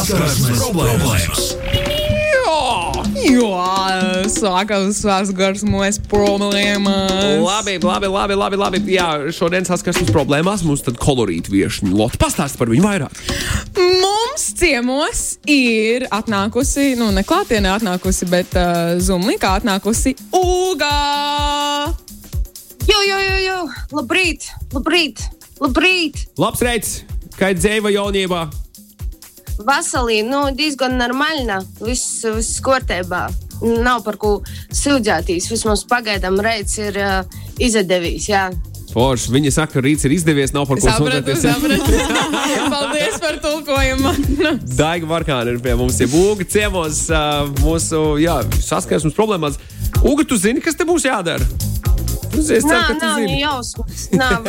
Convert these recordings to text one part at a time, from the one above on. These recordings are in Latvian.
Saskarsmes problēmas! Jo, sākās saskarsmes problēmas. Labi, labi, labi, labi, labi. Jā, šodien saskarsmes problēmās mums tad kolorīta viešņa. Lotte, pastāst par viņu vairāk. Mums ciemos ir atnākusi, nu, ne klātienē atnākusi, bet uh, Zumlikā atnākusi Uga. Jo, jo, jo, jo, labrīt, labrīt, labrīt. Labs reids, kā dzēva jaunībā. Vasalī, nu, diezgan normāli. Viss, viss kārtībā. Nav par ko sūdzēties. Vismaz pagaidām reids ir uh, izdevies. Jā. Forši. Viņa saka, ka rīts ir izdevies, nav par ko sūdzēties. Paldies par tulkojumu. Daiga Markāna ir pie mums, ja Uga ciemos uh, mūsu jā, saskarsmes problēmās. Uga, tu zini, kas te būs jādara? Es ceru, ka nav zini. ne jausmas. Nav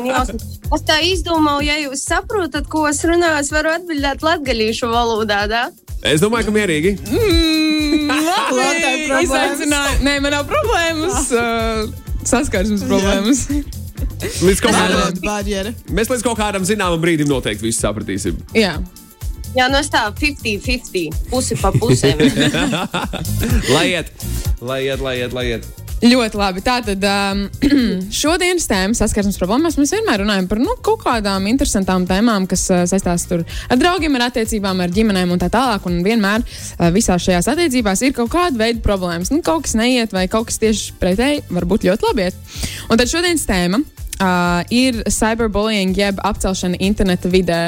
ne jausmas. Es tā izdomāju, ja jūs saprotat, ko es runāju, es varu atbildēt latgaļīšu valodā. Da? Es domāju, ka mierīgi. Mm, labi, izaicināju. Nē, man nav problēmas. Uh, saskarsmes problēmas. Līdz kādam, mēs līdz kaut kādam zināmam brīdim noteikti visu sapratīsim. Jā. Jā, nu es tā 50-50, pusi pa pusēm. lai iet, lai iet, lai iet, lai iet. Ļoti labi. Tātad um, šodienas tēma saskarsmes problēmās mēs vienmēr runājam par nu, kaut kādām interesantām tēmām, kas uh, saistās ar draugiem, ar attiecībām, ar ģimenēm un tā tālāk. Un vienmēr uh, visās šajās attiecībās ir kaut kāda veida problēmas. Nu, kaut kas neiet, vai kaut kas tieši pretēji var būt ļoti labi. iet. Un tad šodienas tēma uh, ir cyberbullying, jeb apcelšana interneta vidē.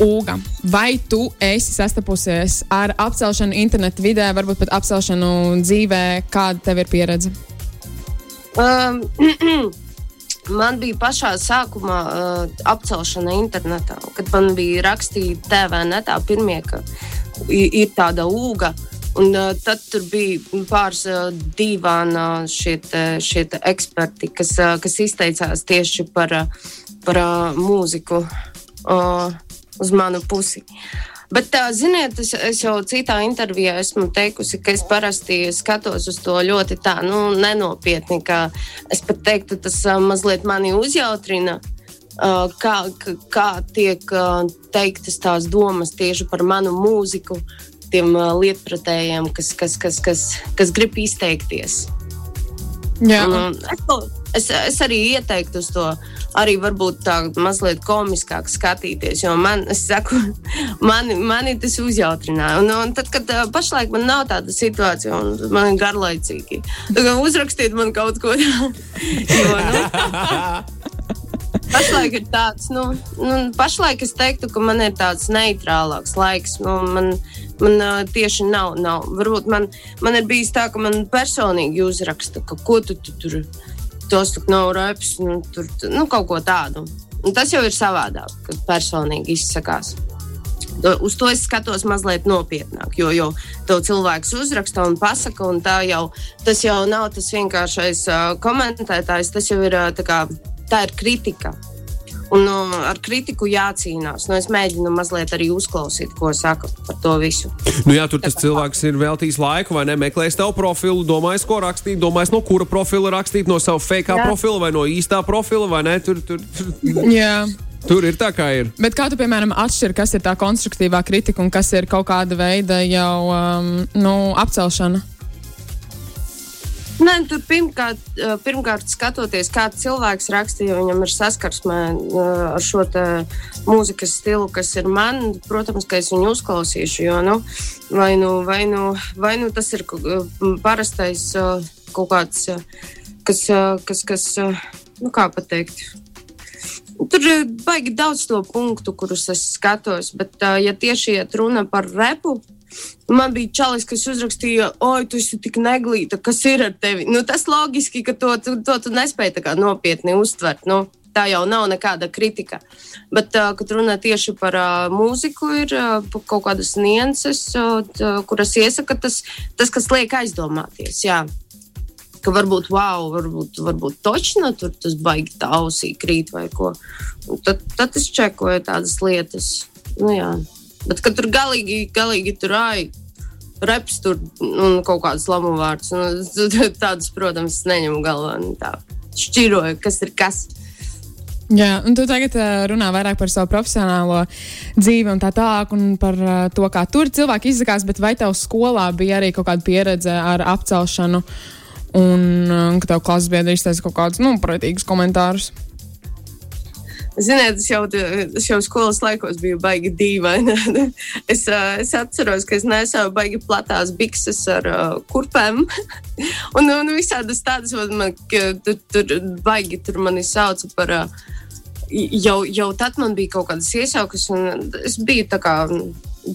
Uga, vai tu esi sastapusies ar apcelšanu internetu vidē, varbūt pat apcelšanu dzīvē? Kāda tev ir pieredze? Um, man bija pašā sākumā uh, apcelšana internetā, kad man bija rakstīta TV netā pirmie, ka ir tāda ūga. Un, uh, tad bija pāris uh, dīvaini šie, šie eksperti, kas, uh, kas izteicās tieši par, uh, par uh, mūziku uh, uz manu pusi. Bet, tā, ziniet, es, es jau citā intervijā esmu teikusi, ka es parasti skatos uz to ļoti tā, nu, nenopietni. Es pat teiktu, tas mazliet mani uzjautrina. Kā, kā- tiek teiktas tās domas tieši par manu mūziku, tiem lietpratējiem, kas, kas, kas, kas, kas grib izteikties. Jā, Un, es, es, es arī ieteiktu uz to, arī varbūt tā mazliet komiskāk skatīties, jo man, saku, mani, mani tas uzjautrināja. Un, un tad, kad pašlaik man nav tāda situācija, un man ir garlaicīgi, tad uzrakstiet man kaut ko tādu. Nu, pašlaik ir tāds, nu, nu, pašlaik es teiktu, ka man ir tāds neitrālāks laiks. Nu, man, Man uh, tieši nav, nav. Varbūt man, man ir bijis tā, ka man personīgi uzraksta, ka ko tu, tu tur tos tur nav reps, nu, tur, tu- nu, kaut ko tādu. Un tas jau ir savādāk, kad personīgi izsakās. Uz to es skatos mazliet nopietnāk, jo, jo to cilvēks uzraksta un pasaka, un jau, tas jau nav tas vienkāršais uh, komentētājs, tas jau ir uh, tā, kā, tā ir kritika. Un uh, ar kritiku jācīnās. Nu, es mēģinu mazliet arī uzklausīt, ko saka par to visu. Nu, jā, tur tas cilvēks ir veltījis laiku, vai ne? Meklējis tavu profilu, domājis, ko rakstīt, domājis, no kura profila rakstīt, no sava fake profila vai no īstā profila, vai ne? Tur, tur, tur, jā. tur ir tā, kā ir. Bet kā tu, piemēram, atšķiri, kas ir tā konstruktīvā kritika un kas ir kaut kāda veida jau um, nu, apcelšana? Nē, tur pirmkārt, eh, pirmkārt skatoties, kāds cilvēks rakstīja, viņam ir saskarsme eh, ar šo mūzikas stilu, kas ir man. Protams, ka es viņu uzklausīšu, jo nu, vai, nu, vai, nu, vai nu tas ir eh, parastais kaut kāds, kas, kas, kas nu, kā pateikt. Tur ir baigi daudz to punktu, kurus es skatos, bet, ja tieši iet runa par repu, man bija čalis, kas uzrakstīja, oi, tu esi tik neglīta, kas ir ar tevi. Nu, tas loģiski, ka to, to, to tu nespēji nopietni uztvert. Nu, tā jau nav nekāda kritika. Bet, uh, kad runā tieši par uh, mūziku, ir uh, kaut kādas nianses, uh, kuras iesaka tas, tas, kas liek aizdomāties. Jā ka varbūt, wow, varbūt, varbūt točna tur tas baigi tā ausī krīt vai ko. Un Tad, tad es čekoju tādas lietas. Nu, jā. Bet, tur galīgi, galīgi tur āj, reps tur un kaut kādas lamu vārds, nu, tādas, protams, neņemu galvā. Nu, tā šķiroju, kas ir kas. Jā, un tu tagad uh, runā vairāk par savu profesionālo dzīvi un tā tālāk, un par uh, to, kā tur cilvēki izsakās, bet vai tev skolā bija arī kaut kāda pieredze ar apcelšanu, un uh, ka tev klases biedri izteica kaut kādus, nu, pretīgus komentārus? Ziniet, es jau, es jau skolas laikos biju baigi dīvaini. es, es atceros, ka es nesāju baigi platās bikses ar uh, kurpēm. un, un visādas tādas, man, tur, tur baigi tur mani sauca par. Uh, jau, jau tad man bija kaut kādas iesaukas, un es biju tā kā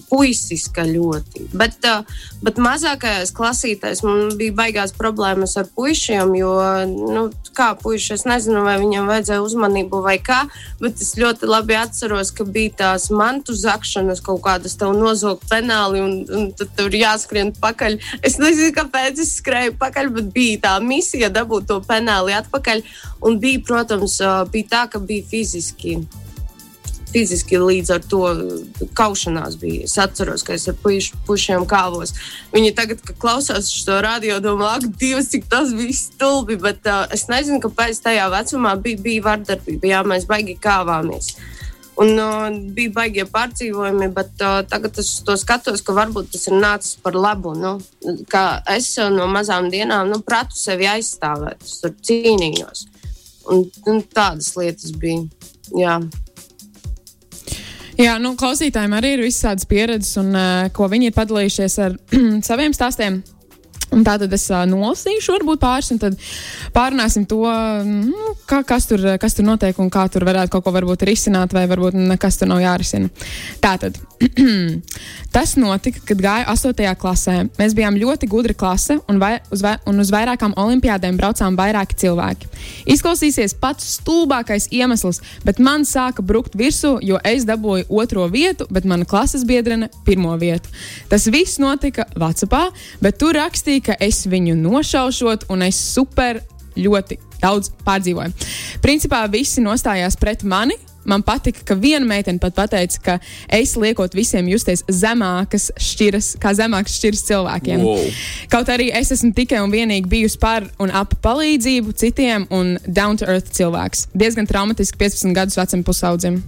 puisiska ļoti. Bet, uh, bet mazākajās klasītēs man bija baigās problēmas ar puišiem, jo, nu, kā puiši, es nezinu, vai viņam vajadzēja uzmanību vai kā, bet es ļoti labi atceros, ka bija tās mantu zakšanas kaut kādas tev nozog penāli, un, un tad tur jāskrien pakaļ. Es nezinu, kāpēc es skrēju pakaļ, bet bija tā misija dabūt to penāli atpakaļ, un bija, protams, uh, bija tā, ka bija fiziski fiziski līdz ar to kaušanās bija. Es atceros, ka es ar puiš, pušiem kāvos. Viņi tagad, klausās šo radio, domā, ak, Dievs, cik tas bija stulbi. Bet uh, es nezinu, kāpēc tajā vecumā bija, bija vardarbība. Jā, mēs baigi kāvāmies. Un uh, bija baigie pārdzīvojumi, bet uh, tagad es to skatos, ka varbūt tas ir nācis par labu. Nu, es uh, no mazām dienām nu, pratu sevi aizstāvēt, tur cīnījos. Un, un tādas lietas bija. Jā. Jā, nu, klausītājiem arī ir visādas pieredzes, un uh, ko viņi ir padalījušies ar saviem stāstiem. Un tātad es uh, nolasīšu, varbūt pāris, un tad pārunāsim to, nu, kā, kas, tur, kas tur notiek un kā tur varētu kaut ko varbūt risināt, vai varbūt nekas tur nav jārisina. Tātad tas notika, kad gāju 8. klasē. Mēs bijām ļoti gudra klase, un, vai, uz, vai, un uz vairākām olimpiādēm braucām vairāki cilvēki. Izklausīsies pats stulbākais iemesls, bet man sāka brukt virsū, jo es dabūju otro vietu, bet mana klases biedrene pirmo vietu. Tas viss notika Vācijā, bet tur rakstīja, ka es viņu nošaušot, un es super ļoti daudz pārdzīvoju. Principā visi nostājās pret mani. Man patika, ka viena meitene pat pateica, ka es liekot visiem justies zemākas šķiras, kā zemākas šķiras cilvēkiem. Wow. Kaut arī es esmu tikai un vienīgi bijusi par un ap palīdzību citiem un down to earth cilvēks. Diezgan traumatiski 15 gadus vecam pusaudzim.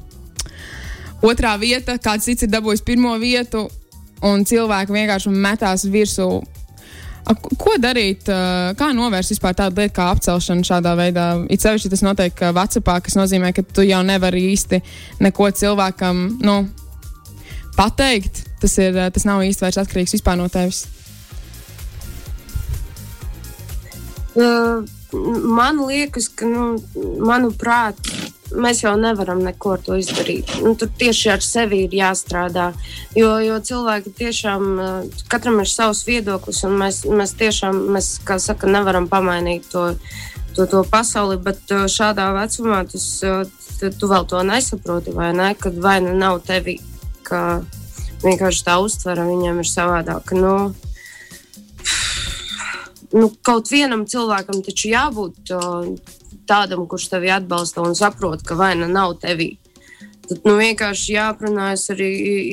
Otrā vieta, kāds cits ir dabūjis pirmo vietu, un cilvēki vienkārši metās virsū A, Ko darīt, kā novērst vispār tādu lietu kā apcelšanu šādā veidā? It sevišķi tas notiek Vācijā, kas nozīmē, ka tu jau nevari īsti neko cilvēkam nu, pateikt. Tas, ir, tas nav īsti vairs atkarīgs no tevis. Uh, man liekas, ka, nu, manuprāt, mēs jau nevaram neko ar to izdarīt. Nu, tur tieši ar sevi ir jāstrādā. Jo, jo cilvēki tiešām, uh, katram ir savs viedoklis, un mēs, mēs tiešām, mēs, kā saka, nevaram pamainīt to, to, to pasauli. Bet uh, šādā vecumā tas, tu, tu vēl to nesaproti, vai ne? Kad vai nu nav tevi, ka vienkārši tā uztvere viņam ir savādāka. Nu, nu, kaut vienam cilvēkam taču jābūt uh, tādam, kurš tevi atbalsta un saprot, ka vaina nav tevī. Tad nu, vienkārši jāprunājas arī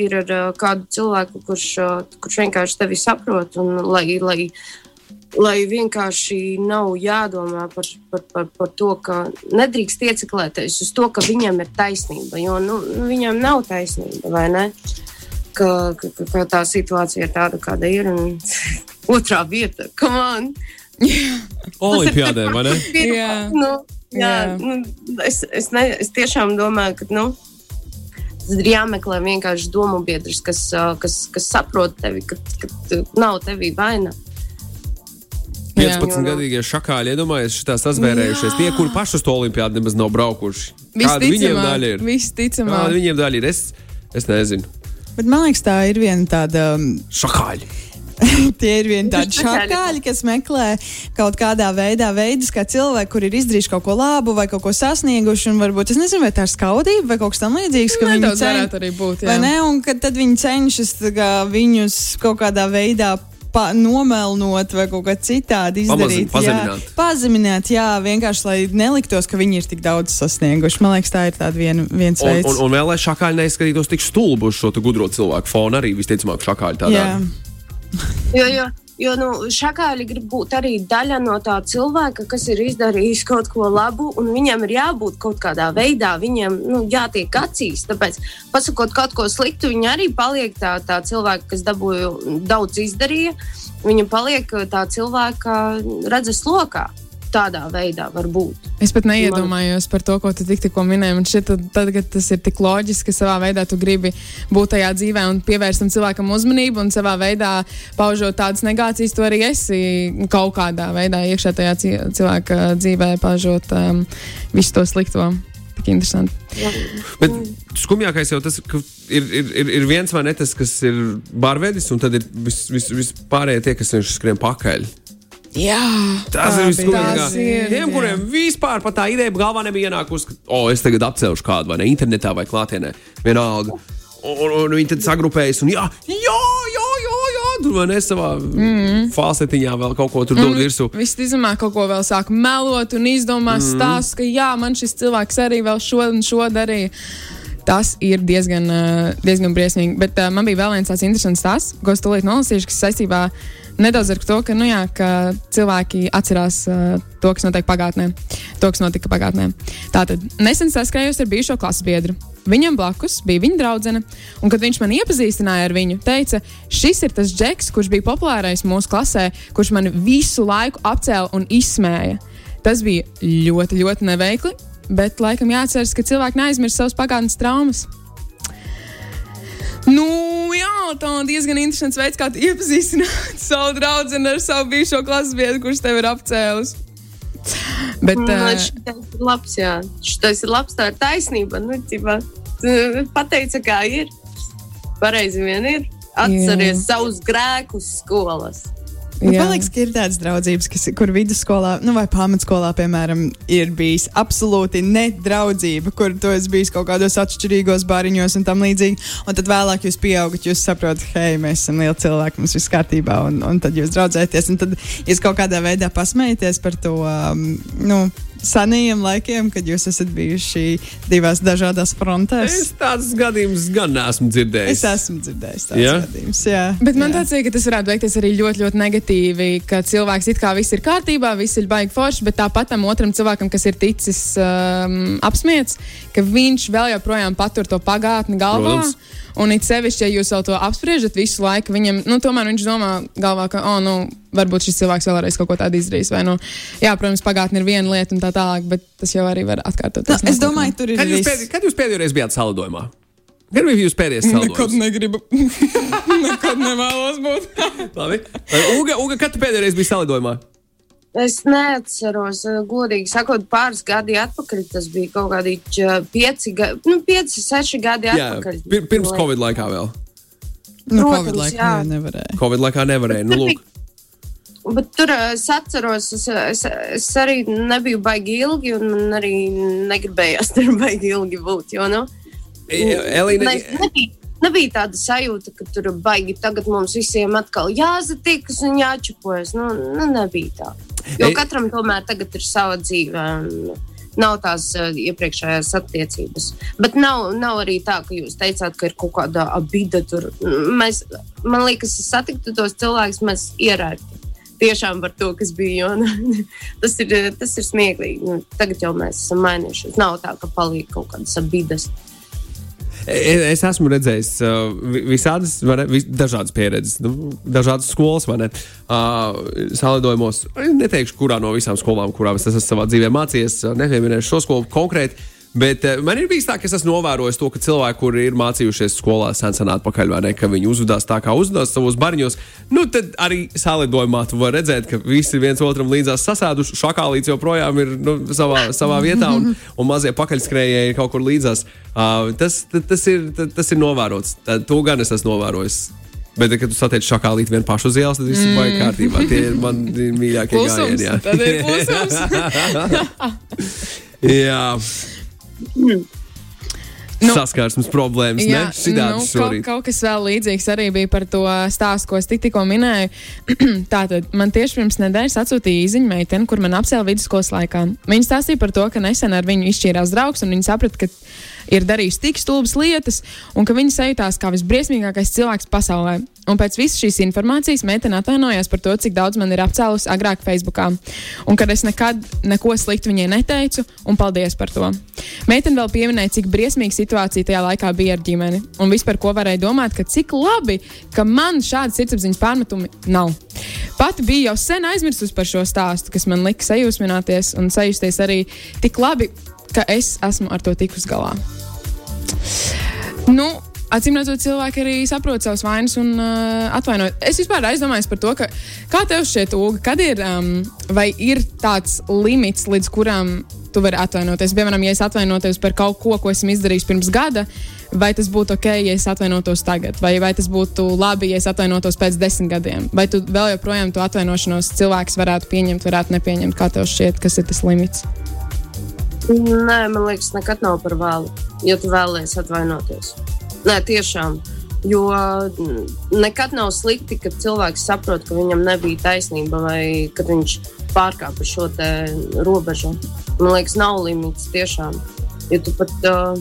ir ar uh, kādu cilvēku, kurš, uh, kurš vienkārši tevi saprot. Un, lai, lai, lai vienkārši nav jādomā par, par, par, par to, ka nedrīkst ieciklēties uz to, ka viņam ir taisnība. Jo nu, viņam nav taisnība, vai ne? Ka, ka, ka, tā situācija ir tāda, kāda ir. Un otrā vieta, come on! Olimpiādē, vai ne? Jā. Nu, jā, Jā. nu, es, es, ne, es tiešām domāju, ka nu, tas ir jāmeklē vienkārši domu biedrs, kas, kas, kas saprot tevi, ka, ka nav tevī vaina. Jā. 15 gadīgie šakāļi, iedomājieties, šitā sazvērējušies. Tie, kuri paši uz to olimpiādu nemaz nav braukuši. Kāda viņiem daļa ir? Visticamāk. Kāda viņiem daļa ir? Es, es nezinu. Bet man liekas, tā ir viena tāda. um, Šakāļi. Tie ir vieni tādi Šakāļi. kas meklē kaut kādā veidā veidus, kā cilvēki, kuri ir izdarījuši kaut ko labu vai kaut ko sasnieguši. Un varbūt es nezinu, vai tā ir skaudība vai kaut kas tamlīdzīgs, ka viņi varētu arī būt. Vai jā. ne? Un tad viņi cenšas tā kā, viņus kaut kādā veidā pa, nomelnot vai kaut kā citādi izdarīt. pazemināt. Jā, pazemināt, jā, vienkārši lai neliktos, ka viņi ir tik daudz sasnieguši. Man liekas, tā ir tāda vien, viens Un, veids. un, un vēl lai šakāļi neizskatītos tik stulbi uz šo te gudro cilvēku fonu, arī visticamāk šakāļi tādā. jā. Jo, jo Jo nu, šakāļi grib būt arī daļa no tā cilvēka, kas ir izdarījis kaut ko labu, un viņiem ir jābūt kaut kādā veidā, viņiem nu, jātiek acīs. Tāpēc, pasakot kaut ko sliktu, viņi arī paliek tā, tā cilvēka, kas dabūja daudz izdarīja. Viņa paliek tā cilvēka redzes lokā tādā veidā var būt. Es pat neiedomājos par to, ko tu tik, tikko minēji. Man šķiet, tad, kad tas ir tik loģiski, ka savā veidā tu gribi būt tajā dzīvē un pievērst tam cilvēkam uzmanību, un savā veidā paužot tādas negācijas, tu arī esi kaut kādā veidā iekšā tajā cilvēka dzīvē, paužot um, visu to slikto. Tik interesanti. Jā. Bet skumjākais jau tas, ka ir, ir, ir, ir viens vai ne tas, kas ir barvedis, un tad ir vispārējie vis, vis tie, kas viņš skrien pakaļ. Jā, tas ir vislabākais. Tiem, kuriem vispār tā ideja galvā nebija ienākusi, ka, oh, es tagad apcelšu kādu vai ne internetā vai klātienē, vienalga. Un, un, un viņi tad sagrupējas un jā, jā, jā, jā, jā tur vai ne savā mm. falsetiņā vēl kaut ko tur dod mm. virsū. Visticamāk, kaut ko vēl sāk melot un izdomās mm. stāstu, ka jā, man šis cilvēks arī vēl šo un šo darīja. Tas ir diezgan, diezgan briesmīgi. Bet uh, man bija vēl viens tāds interesants stāsts, ko es tūlīt nolasīšu, kas saistībā nedaudz ar to, ka, nu, jā, ka cilvēki atcerās uh, to, kas notiek pagātnē, to, kas notika pagātnē. Tātad nesen saskrējos ar bijušo klases biedru. Viņam blakus bija viņa draudzene, un, kad viņš man iepazīstināja ar viņu, teica, šis ir tas džeks, kurš bija populārais mūsu klasē, kurš man visu laiku apcēla un izsmēja. Tas bija ļoti, ļoti neveikli, bet laikam jāatceras, ka cilvēki neaizmirst savas pagātnes traumas. Nu, jā, tā ir diezgan interesants veids, kā iepazīstināt savu draugu ar savu bijušo klases biedru, kurš tev ir apcēlis. Bet, uh, šis ir labs, jā. Šis ir labs, tā ir taisnība. Nu, ķipa, pateica, kā ir. Pareizi vien ir. Atceries jā. savus grēkus skolas. Man liekas, ka ir tādas draudzības, kas, kur vidusskolā nu, vai pamatskolā, piemēram, ir bijis absolūti nedraudzība, kur tu esi bijis kaut kādos atšķirīgos bariņos un tam līdzīgi. Un tad vēlāk jūs pieaugat, jūs saprotat, hei, mēs esam lieli cilvēki, mums viss kārtībā, un, un tad jūs draudzēties. Un tad jūs kaut kādā veidā pasmējaties par to. Um, nu, senajiem laikiem, kad jūs esat bijuši divās dažādās frontēs? Es tādus gadījumus gan neesmu dzirdējis. Es esmu dzirdējis tādus ja? gadījumus. Jā, bet man tāds ir, ka tas varētu veikties arī ļoti, ļoti negatīvi, ka cilvēks it kā viss ir kārtībā, viss ir baigi forši, bet tāpat tam otram cilvēkam, kas ir ticis um, apsmiets, ka viņš vēl joprojām patur to pagātni galvā. Protams. Un it sevišķi, ja jūs jau to apspriežat visu laiku, viņam, nu, tomēr viņš domā galvā, ka, oh, nu, varbūt šis cilvēks vēlreiz kaut ko tādu izdarīs. Vai, nu, jā, protams, pagātnē ir viena lieta un tā tālāk, bet tas jau arī var atkārtoties. No, es domāju, tur ir. Kad jūs, pēd, kad jūs pēdējo reizi bijāt salidojumā? Kad bija jūs pēdējais salidojums? Nekad negribu. Nekad nevēlos būt. Labi. Uga, Uga, kad tu pēdējo reizi biji salidojumā? Es neatceros, eh, godīgi sakot, pāris gadi atpakaļ. Tas bija kaut kādi pieci, nu, pieci seši gadi atpakaļ. Jā, pirms Covid laikā vēl. Nu, Protams, Covid laikā jā. nevarēja. Covid laikā nevarēja. Nu, lūk. Bet tur eh, es atceros, es, es, es arī nebiju baigi ilgi, un man arī negribējās tur baigi ilgi būt. Jo, nu, Elīna, ne, nebija, nebija tāda sajūta, ka tur baigi tagad mums visiem atkal jāsatikas un jāčapojas. Nu, nu, nebija tā. Jo katram tomēr tagad ir sava dzīve. Nav tās uh, iepriekšējās attiecības. Bet nav, nav arī tā, ka jūs teicāt, ka ir kaut kāda abida tur. Mēs, man liekas, satiktu tos cilvēkus, mēs ierēķinām tiešām par to, kas bija. Un, tas, ir, tas ir smieklīgi. Nu, tagad jau mēs esam mainījušies. Nav tā, ka paliek kaut kādas abidas. Es esmu redzējis uh, visādas, vis, dažādas pieredzes, nu, dažādas skolas, vai ne? Uh, salidojumos, neteikšu, kurā no visām skolām, kurām es esmu savā dzīvē mācījies, nepieminēšu šo skolu konkrēti. Bet uh, man ir bijis tā, ka es esmu novērojis to, ka cilvēki, kuri ir mācījušies skolā sen sen atpakaļ, vai ne, ka viņi uzvedās tā, kā uzvedās savos bariņos, nu tad arī salidojumā tu vari redzēt, ka visi viens otram līdzās sasēduši. Šakālīts joprojām ir nu, savā, savā vietā, un, un mazie pakaļskrējēji ir kaut kur līdzās. Uh, tas, tas, ir, tas ir novērots. To gan es esmu novērojis. Bet, kad tu satiec šakālīti vien pašu uz ielas, tad viss mm. ir kārtībā. Tie ir mani mīļākie gājieni. Jā, tad ir klusums. jā. Nu, Saskarsmes problēmas, jā, ne? Nu, kaut, kaut kas vēl līdzīgs arī bija par to stāstu, ko es tik, tikko minēju. Tātad man tieši pirms nedēļas atsūtīja īziņa meitene, kur man apcēla vidusskolas laikā. Viņa stāstīja par to, ka nesen ar viņu izšķīrās draugs, un viņa saprata, ka ir darījusi tik stulbas lietas, un ka viņa sajūtās kā visbriesmīgākais cilvēks pasaulē. Un pēc visas šīs informācijas meitene atvainojās par to, cik daudz man ir apcēlusi agrāk Facebookā, un ka es nekad neko sliktu viņai neteicu, un paldies par to. Meitene vēl pieminēja, cik briesmīga situācija tajā laikā bija ar ģimeni, un vispār ko varēja domāt, ka cik labi, ka man šādas sirdsapziņas pārmetumi nav. Pati bija jau sen aizmirsusi par šo stāstu, kas man lika sajūsmināties un sajusties arī tik labi, ka es esmu ar to tikus galā. Nu, Acīm redzot, cilvēki arī saprot savas vainas un uh, atvainojas. Es vispār aizdomājos par to, ka, kā tev šķiet, Uga, kad ir, um, vai ir tāds limits, līdz kuram tu vari atvainoties. Piemēram, ja es atvainotos par kaut ko, ko esmu izdarījis pirms gada, vai tas būtu ok, ja es atvainotos tagad, vai, vai tas būtu labi, ja es atvainotos pēc desmit gadiem, vai tu vēl joprojām to atvainošanos cilvēks varētu pieņemt, varētu nepieņemt. Kā tev šķiet, kas ir tas limits? Nē, man liekas, nekad nav par vēlu, ja tu vēlēsies atvainoties. Nē, tiešām. Jo nekad nav slikti, kad cilvēks saprot, ka viņam nebija taisnība vai ka viņš pārkāpa šo robežu. Man liekas, nav limits tiešām. Ja tu pat, uh,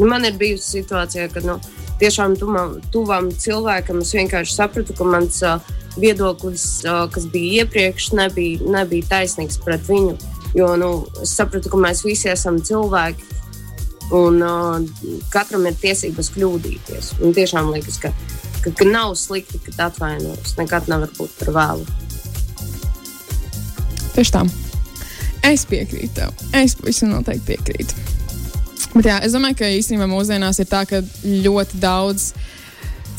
man ir bijusi situācija, kad nu, tiešām tuvam, tuvam cilvēkam es vienkārši sapratu, ka mans uh, viedoklis, uh, kas bija iepriekš, nebija, nebija taisnīgs pret viņu. Jo nu, es sapratu, ka mēs visi esam cilvēki Un uh, katram ir tiesības kļūdīties. Un tiešām liekas, ka, ka, ka nav slikti, ka atvainojas. Nekad nevar būt par vēlu. Tieši tā. Es piekrītu tev. Es pavisam noteikti piekrītu. Bet jā, es domāju, ka īstenībā mūsdienās ir tā, ka ļoti daudz cilvēku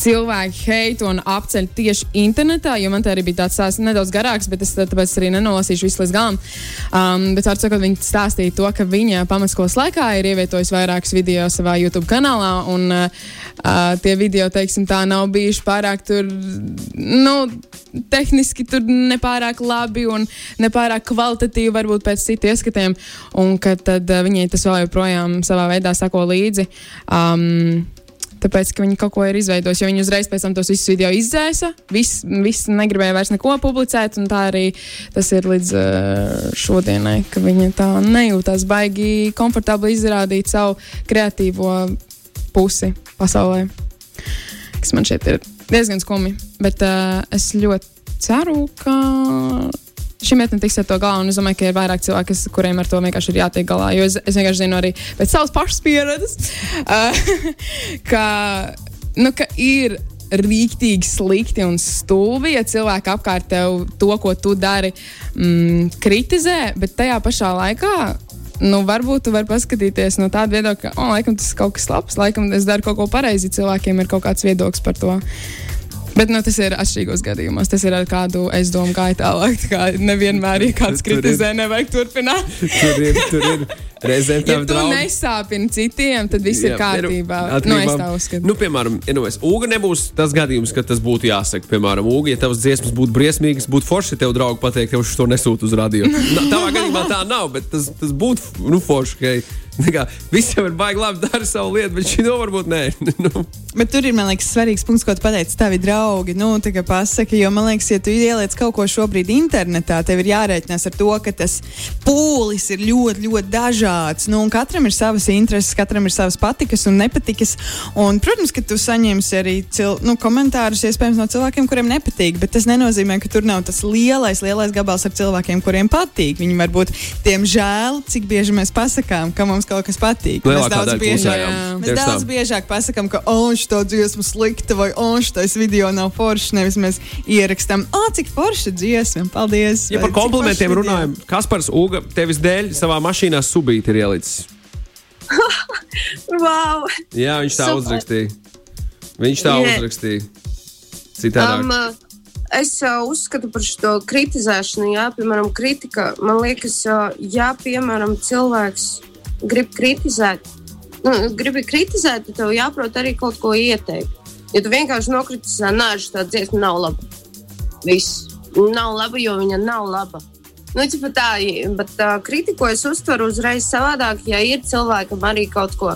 cilvēki heitu un apceļ tieši internetā, jo man te arī bija tāds stāsts nedaudz garāks, bet es tāpēc arī nenolasīšu visu līdz galam. Um, bet ar sakot, viņi stāstīja to, ka viņa pamatskolas laikā ir ievietojusi vairākus video savā YouTube kanālā, un uh, tie video, teiksim, tā nav bijuši pārāk tur, nu, tehniski tur nepārāk labi un nepārāk kvalitatīvi, varbūt pēc citu ieskatiem, un ka tad uh, viņai tas vēl joprojām savā veidā sako līdzi. Um, Tāpēc, ka viņi kaut ko ir izveidojuši, jo viņi uzreiz pēc tam tos visus video izdzēsa. Viss vis negribēja vairs neko publicēt, un tā arī tas ir līdz uh, šodienai, ka viņa tā nejūtās baigi komfortabli izrādīt savu kreatīvo pusi pasaulē. Kas man šeit ir diezgan skumji, bet uh, es ļoti ceru, ka šī metne tiks ar to galā. Un es domāju, ka ir vairāk cilvēku, kas, kuriem ar to vienkārši ir jātiek galā. Jo es, es vienkārši zinu arī pēc savas pašas pieredzes, uh, ka, nu, ka ir rīktīgi slikti un stulbi, ja cilvēki apkārt tev to, ko tu dari, mm, kritizē, bet tajā pašā laikā. Nu, varbūt tu vari paskatīties no tāda viedokļa, ka, oh, laikam tas ir kaut kas labs, laikam es daru kaut ko pareizi. Cilvēkiem ir kaut kāds viedoklis par to. Bet nu, tas ir atšķirīgos gadījumos. Tas ir ar kādu, es domāju, gāja tālāk. Tā kā nevienmēr, ja kāds kritizē, nevajag turpināt. tur ir, tur ir. Reizēm ja tu draugi... nesāpini citiem, tad viss jā, ir kārtībā. Ir, nu, es tā uzskatu. Nu, piemēram, ja nu es, Uga nebūs tas gadījums, kad tas būtu jāsaka. Piemēram, Uga, ja tavs dziesmas būtu briesmīgas, būtu forši, ja tev draugi pateikt, ka viņš to nesūta uz radio. Tavā gadījumā tā nav, bet tas, tas būtu nu, forši. Okay. Visiem ir baigi labi dara savu lietu, bet šī no varbūt nē. nu. Bet tur ir, man liekas, svarīgs punkts, ko tu pateici. Tavi draugi, nu, tā kā pasaki, jo man liekas, ja tu ieliec kaut ko šobrīd internetā, tev ir jārēķinās ar to, ka tas pūlis ir ļoti, ļoti dažāds. Nu, katram ir savas intereses, katram ir savas patikas un nepatikas. Un, protams, ka tu saņemsi arī cil, nu, komentārus iespējams no cilvēkiem, kuriem nepatīk, bet tas nenozīmē, ka tur nav tas lielais, lielais gabals ar cilvēkiem, kuriem patīk. Viņi varbūt, diemžēl, cik bieži mēs pasakām, ka mums kaut kas patīk. Lielākā mēs daudz, biežāk, mēs daudz tā. biežāk pasakām, ka oh, šī dziesma slikta vai oh, šis video nav foršs. Nevis mēs ierakstām, ah, cik forša dziesma, paldies. Ja par komplimentiem runājam, Kaspars Uga tevis dēļ savā mašīnā subīt ir ielicis. wow! Jā, viņš tā Super. uzrakstīja. Viņš tā yeah. uzrakstīja. Citādi. Um, uh, Es uh, uzskatu par šo kritizēšanu, jā, piemēram, kritika. Man liekas, uh, ja, piemēram, cilvēks grib kritizēt, nu, gribi kritizēt, tad tev jāprot arī kaut ko ieteikt. Ja tu vienkārši nokritizē, nē, šī dziesma nav laba. Viss nav laba, jo viņa nav laba. Nu, tā, bet uh, kritiku es uztveru uzreiz savādāk, ja ir cilvēkam arī kaut, ko,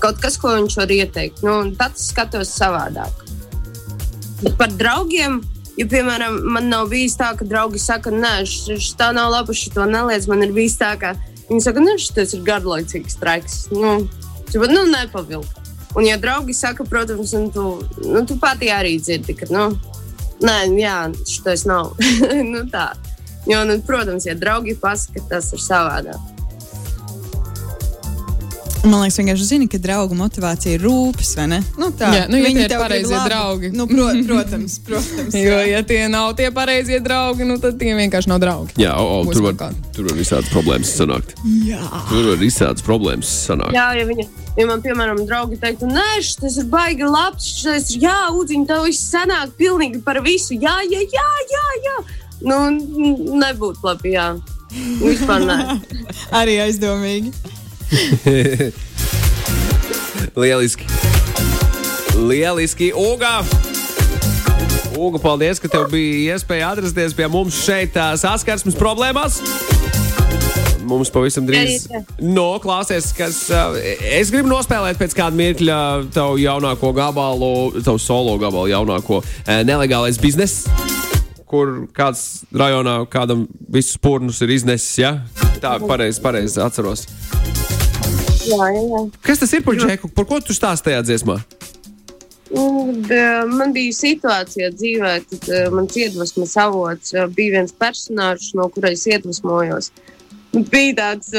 kaut kas, ko viņš var ieteikt. Nu, tad es skatos savādāk. Bet par draugiem, ja, piemēram, man nav bijis tā, ka draugi saka, nē, šis tā nav laba, šī to neliedz. Man ir bijis tā, ka Viņi saka, ka nu, šis ir garlaicīgs traks. Nu, Tu, nu, nepavilka. Un, ja draugi saka, protams, un tu, nu, tu pati arī dzirdi, ka, nu, nē, jā, šitais nav. nu, tā. Jo, nu, protams, ja draugi pasaka, tas ir savādāk. Man liekas, vienkārši zini, ka draugu motivācija ir rūpes, vai ne? Nu, tā Jā, nu, ja ir pareizie draugi. Nu, pro, protams, protams. Jo, ja tie nav tie pareizie draugi, nu, tad tie vienkārši nav draugi. Jā, o, o, tur, var, tur var visādas problēmas sanākt. Jā. Tur var visādas problēmas sanākt. Jā, ja, viņa, ja man, piemēram, draugi teiktu, nē, tas ir baigi labs, šis ir, jā, udziņ, tev viss sanāk pilnīgi par visu. Jā, jā, jā, jā, jā. Nu, nebūtu labi, jā. Vispār nē. Arī aizdomīgi. Lieliski! Lieliski! Uga! Uga, paldies, ka tev bija iespēja atrasties pie mums šeit, saskarsmes problēmās. Mums pavisam drīz Jā, jā, no klāsies, kas. Es gribu nospēlēt pēc kāda mirkļa tavu jaunāko gabalu, tavu solo gabalu, jaunāko nelegālais bizness. Kur kāds rajonā kādam visus purnus ir iznesis, ja? Tā pareizi, pareizi atceros. Jā, jā. Kas tas ir par džeku? Par ko tu stāstīji tajā dziesmā? Eh, Man bija situācija dzīvē, kad eh, mans iedvesmas avots eh, bija viens personāžs, no kuras iedvesmojos. Bija tāds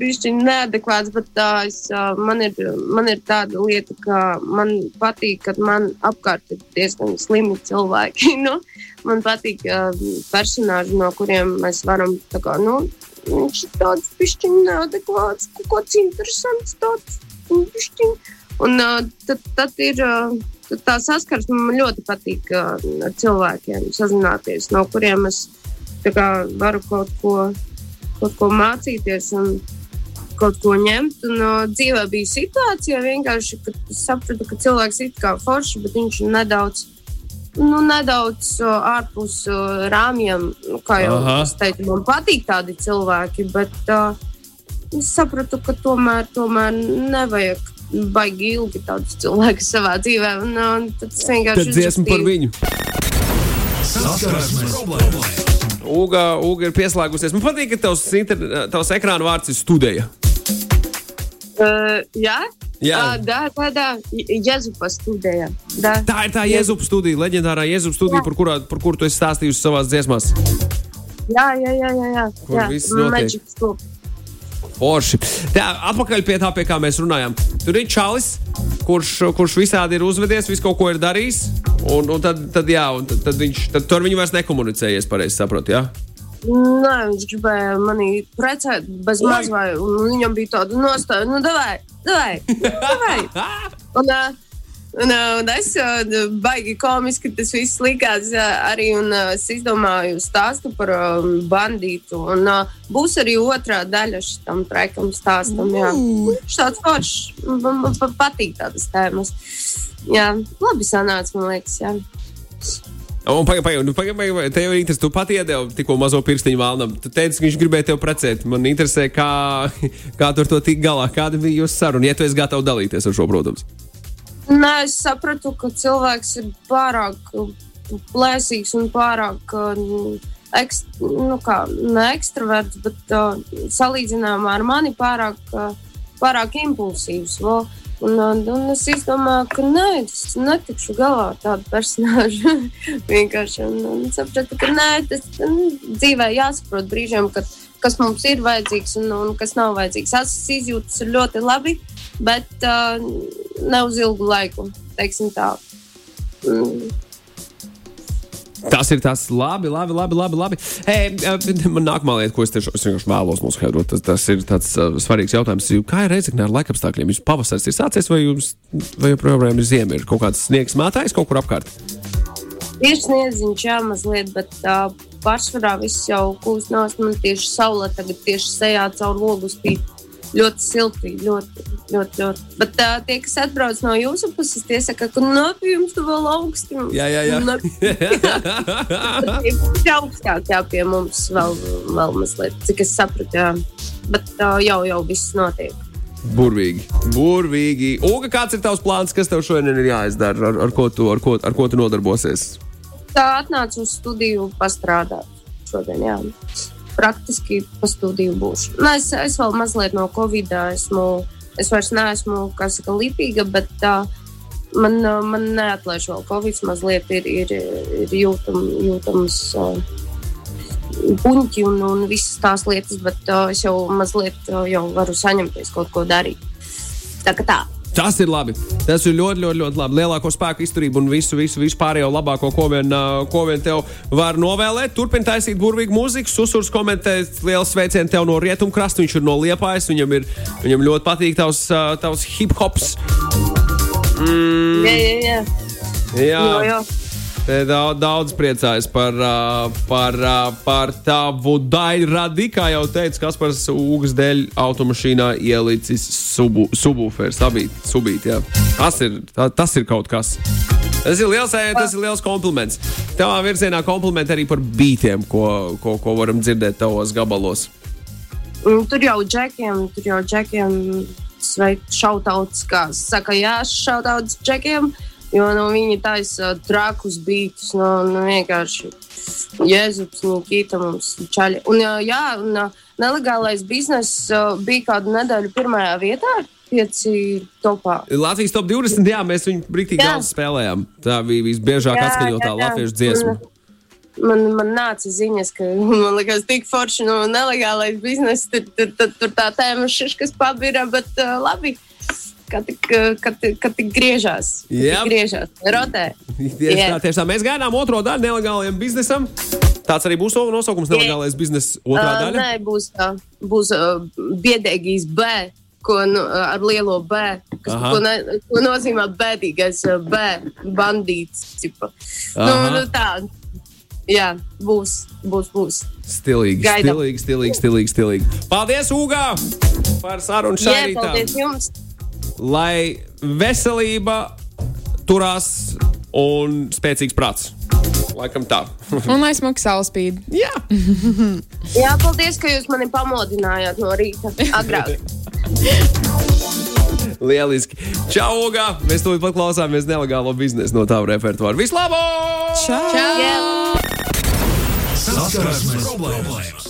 bišķiņ neadekvāts, bet tā es, eh, man, ir, man ir tāda lieta, ka man patīk, kad man apkārt ir diezgan slimi cilvēki. nu, man patīk eh, personāži, no kuriem mēs varam kā, nu, viņš ir tāds bišķiņ neadekvāts, kaut kāds interesants tāds bišķiņ. Un uh, tad, tad ir uh, tad tā saskarsme, man ļoti patīk uh, ar cilvēkiem sazināties, no kuriem es kā, varu kaut ko, kaut ko mācīties un kaut ko ņemt. Un, uh, dzīvē bija situācija vienkārši, kad es sapratu, ka cilvēks ir kā foršs, bet viņš ir nedaudz. Nu, nedaudz uh, ārpus uh, rāmjiem, Nu, kā jau Aha. es teicu, man patīk tādi cilvēki, bet uh, es sapratu, ka tomēr, tomēr nevajag baigi ilgi tādus cilvēkus savā dzīvē. Un, un tad es vienkārši Tad dziesma par viņu. Saskarsmes problēmas. Uga, Uga ir pieslēgusies. Man patīk, ka tavs, inter... tavs ekrāna vārds ir studija. Uh, jā, Jā, tā ir tā Jēzupa studija. Da. Tā ir tā Jēzupa studija, leģendārā Jēzupa studija, jā. par, kurā, par kuru tu esi stāstījusi savā dziesmā. Jā, jā, jā. jā, jā. Kur jā. viss notiek? Forši. Tā, atpakaļ pie tā, pie kā mēs runājām. Tur ir čalis, kurš, kurš visādi ir uzvedies, visu kaut ko ir darījis. Un, un tad, tad, jā, un tad, tad viņš tad ar viņu vairs nekomunicējies, pareizi saprotu. Ja? Nē, viņš gribēja mani precēt bez Oi! maz vai un viņam bija tāda nostāja, nu, davai, davai. Un, ā, un, ā, un es ā, baigi komiski tas viss likās arī, un es izdomāju stāstu par ā, bandītu. Un būs arī otrā daļa šitam traikam stāstam. Jā. Viņš tāds foršs, patīk tādas tēmas. Jā, labi sanāca, man liekas, jā. Un pagaidi, pagaidi, nu, pagaidi, pagaidi, te jau ir interesanti. Tu pat iedevi tikko mazo pirkstiņu valnam. Tu teici, ka viņš gribēja tevi precēt. Man interesē, kā, kā tu ar to tik galā. Kāda bija jūsu saruna? Ja tu esi gatavs dalīties ar šo, protams. Nē, es sapratu, ka cilvēks ir pārāk plēsīgs un pārāk uh, ekst, nu kā, ne ekstraverts, bet uh, salīdzinājumā ar mani pārāk, uh, pārāk impulsīvs. Vo. Un, un, un es izdomāju, ka nē, es netikšu galā ar tādu personāžu. Vienkārši un, un sapratu, ka nē, tas nu, dzīvē jāsaprot brīžiem, kad, kas mums ir vajadzīgs un, un kas nav vajadzīgs. Asas izjūtas ir ļoti labi, bet uh, ne uz ilgu laiku. teiksim Tā. Mm. Tas ir tas labi, labi, labi. labi, labi. Hey, man nākamā lieta, ko es vienkārši vēlos noskaidrot, tas, tas ir tāds uh, svarīgs jautājums. Kā ir reizekne ar laikapstākļiem? Jūs pavasaris ir sācies vai jums vai joprojām ir ziema? Ir kaut kāds sniegs mētājs kaut kur apkārt? Ir sniedziņš, jā, mazliet, bet uh, pārsvarā viss jau kūst no man tieši saule tagad tieši sejā caur logu spīd. Ļoti silti, ļoti, ļoti. ļoti. Bet uh, tie, kas atbrauc no jūsu puses, tie saka, ka no jums tur vēl augsti. Jā, jā, jā. Nu, Ir augstāk, jā, pie mums vēl, vēl mazliet, cik es sapratu, jā. Bet uh, jau, jau viss notiek. Burvīgi. Burvīgi. Uga, kāds ir tavs plāns, kas tev šodien ir jāizdara, ar, ar, ko, tu, ar, ko, ar ko tu nodarbosies? Tā atnāca uz studiju pastrādāt šodien, jā. Praktiski pa studiju būšu. Nu, es, es vēl mazliet no Covid esmu es vairs neesmu, kā saka, lipīga, bet uh, man, man neatlaiž vēl Covid. Mazliet ir, ir, ir jūtam, jūtams uh, puņķi un, un visas tās lietas, bet uh, es jau mazliet uh, jau varu saņemties kaut ko darīt. Tā kā tā. Tas ir labi. Tas ir ļoti, ļoti, ļoti labi. Lielāko spēku izturību un visu, visu, visu pārējo labāko, ko vien, ko vien tev var novēlēt. Turpin taisīt burvīgu mūziku, susurs komentēt. Liels sveiciens tev no rietumkrasta. Viņš ir no liepājas. Viņam, ir, viņam ļoti patīk tavs, tavs hip hops. Mm, Jā, jā, jā. jā. Jo, jo. Daudz, daudz priecājas par, uh, par, uh, par tavu daļu radi, kā jau teicu, kas par ūgas dēļ automašīnā ielicis subu, subūfēru, sabīt, subīt. Jā. Tas ir, tā, tas ir kaut kas. Tas ir liels, tas ir liels kompliments. Tavā virzienā komplimenti arī par beigtiem, ko, ko, ko varam dzirdēt tavos gabalos. Mm, Tur jau džekiem, tur jau džekiem sveikt šautauts, kā saka, jā, šautauts džekiem, jo nu, viņi taisa trakus bītus, nu, nu vienkārši jēzus, Nikita mums čaļi. Un jā, un nelegālais bizness bija kādu nedēļu pirmajā vietā, topā. Latvijas top 20. Jā, mēs viņu brīvīgi daudz spēlējām. Tā bija visbiežāk atskaņotā latviešu dziesma. Man, man nāca ziņas, ka man liekas, tik forši no nelegālais biznesa. Tur, tur, tur, tur tā tēma šiškas pabira, bet uh, labi. Kad kad, kad tik griežās, Jā. tik griežās, rotē. Tieši Jā. tā, tieši tā. Mēs gaidām otro daļu nelegālajam biznesam. Tāds arī būs nosaukums nelegālais biznesa otrā Uh, daļa. nē, būs, uh, būs uh, biedēgīs B, ko nu, ar lielo B, kas ko, ne, ko nozīmē bēdīgais B, bandīts. Nu, nu, tā. Jā, būs, būs, būs. Stilīgi, Gaidām. stilīgi, stilīgi, stilīgi, stilīgi. Paldies, Ugā, par sarunu šai paldies rītā. jums! Lai veselība turās un spēcīgs prāts. Laikam tā. Un lai smuka saule spīd. Jā, Jā, paldies, ka jūs mani pamodinājāt no rīta agrāk. lieliski. Čau, Ugā! Mēs to pat klausāmies nelegālo biznesu no tava repertuāra. Vislabāk! Čau! Jā. Saskarsmes problēmas!